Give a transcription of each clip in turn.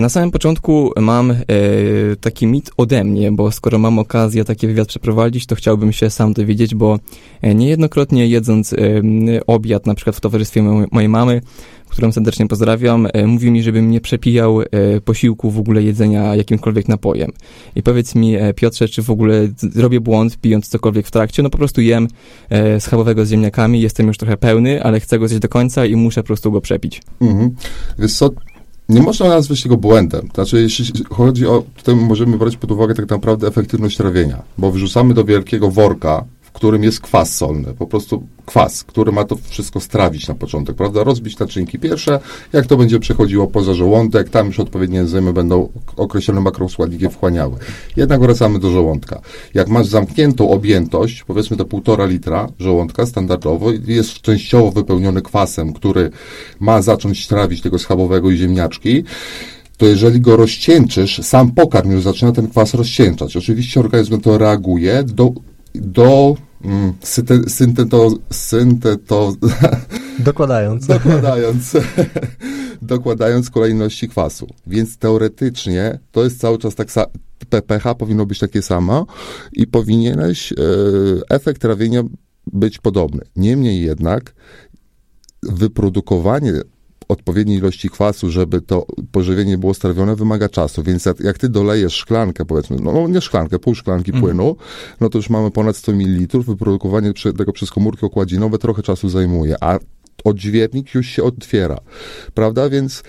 Na samym początku mam e, taki mit ode mnie, bo skoro mam okazję taki wywiad przeprowadzić, to chciałbym się sam dowiedzieć, bo e, niejednokrotnie jedząc e, obiad, na przykład w towarzystwie mo mojej mamy, którą serdecznie pozdrawiam, e, mówi mi, żebym nie przepijał e, posiłku w ogóle jedzenia jakimkolwiek napojem. I powiedz mi, e, Piotrze, czy w ogóle robię błąd pijąc cokolwiek w trakcie? No po prostu jem e, schabowego z ziemniakami, jestem już trochę pełny, ale chcę go zjeść do końca i muszę po prostu go przepić. Mhm. Nie można nazwać tego błędem. Znaczy, jeśli chodzi o, tutaj możemy brać pod uwagę tak naprawdę efektywność trawienia, bo wrzucamy do wielkiego worka, w którym jest kwas solny, po prostu kwas, który ma to wszystko strawić na początek, prawda? Rozbić naczynki pierwsze, jak to będzie przechodziło poza żołądek, tam już odpowiednie enzymy będą określone makroskładniki wchłaniały. Jednak wracamy do żołądka. Jak masz zamkniętą objętość, powiedzmy to półtora litra żołądka standardowo, jest częściowo wypełniony kwasem, który ma zacząć trawić tego schabowego i ziemniaczki, to jeżeli go rozcieńczysz, sam pokarm już zaczyna ten kwas rozcieńczać. Oczywiście organizm to reaguje do, do mm, synte, synteto, synteto, Dokładając. dokładając, dokładając kolejności kwasu. Więc teoretycznie to jest cały czas tak samo. pH powinno być takie samo i powinieneś e, efekt trawienia być podobny. Niemniej jednak wyprodukowanie odpowiedniej ilości kwasu, żeby to pożywienie było strawione, wymaga czasu. Więc jak, jak ty dolejesz szklankę, powiedzmy, no, no nie szklankę, pół szklanki Mhm. płynu, no to już mamy ponad 100 ml. Wyprodukowanie tego przez komórki okładzinowe trochę czasu zajmuje, a odźwiernik już się otwiera, prawda? Więc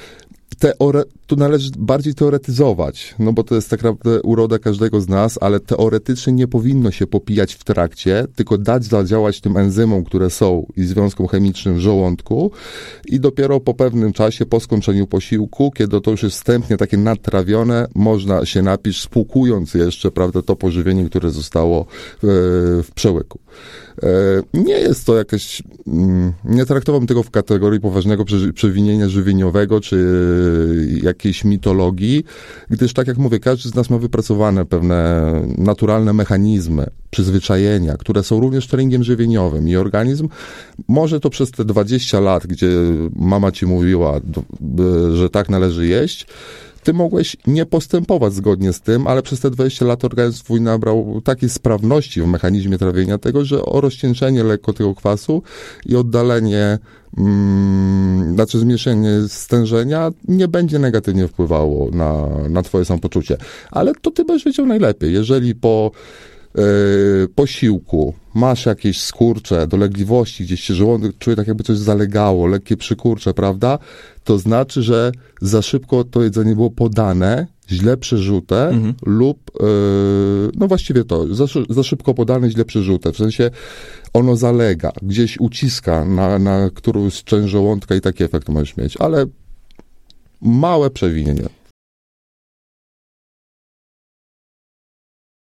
teore- tu należy bardziej teoretyzować, no bo to jest tak naprawdę uroda każdego z nas, ale teoretycznie nie powinno się popijać w trakcie, tylko dać zadziałać tym enzymom, które są i związkom chemicznym w żołądku i dopiero po pewnym czasie, po skończeniu posiłku, kiedy to już jest wstępnie takie nadtrawione, można się napić, spłukując jeszcze, prawda, to pożywienie, które zostało e, w przełyku. E, Nie jest to jakieś, mm, nie traktowałbym tego w kategorii poważnego przewinienia żywieniowego, czy e, jakiejś mitologii, gdyż tak jak mówię, każdy z nas ma wypracowane pewne naturalne mechanizmy, przyzwyczajenia, które są również treningiem żywieniowym i organizm może to przez te 20 lat, gdzie mama ci mówiła, b- że tak należy jeść, ty mogłeś nie postępować zgodnie z tym, ale przez te 20 lat organizm twój nabrał takiej sprawności w mechanizmie trawienia tego, że o rozcieńczenie lekko tego kwasu i oddalenie, mm, znaczy zmniejszenie stężenia nie będzie negatywnie wpływało na, na twoje samopoczucie. Ale to ty będziesz wiedział najlepiej. Jeżeli po posiłku masz jakieś skurcze, dolegliwości, gdzieś się żołądek czuje tak jakby coś zalegało, lekkie przykurcze, prawda? To znaczy, że za szybko to jedzenie było podane, źle przerzute Mhm. lub, e, no właściwie to, za, za szybko podane, źle przerzute. W sensie ono zalega, gdzieś uciska na, na którąś część żołądka i taki efekt możesz mieć, ale małe przewinienie.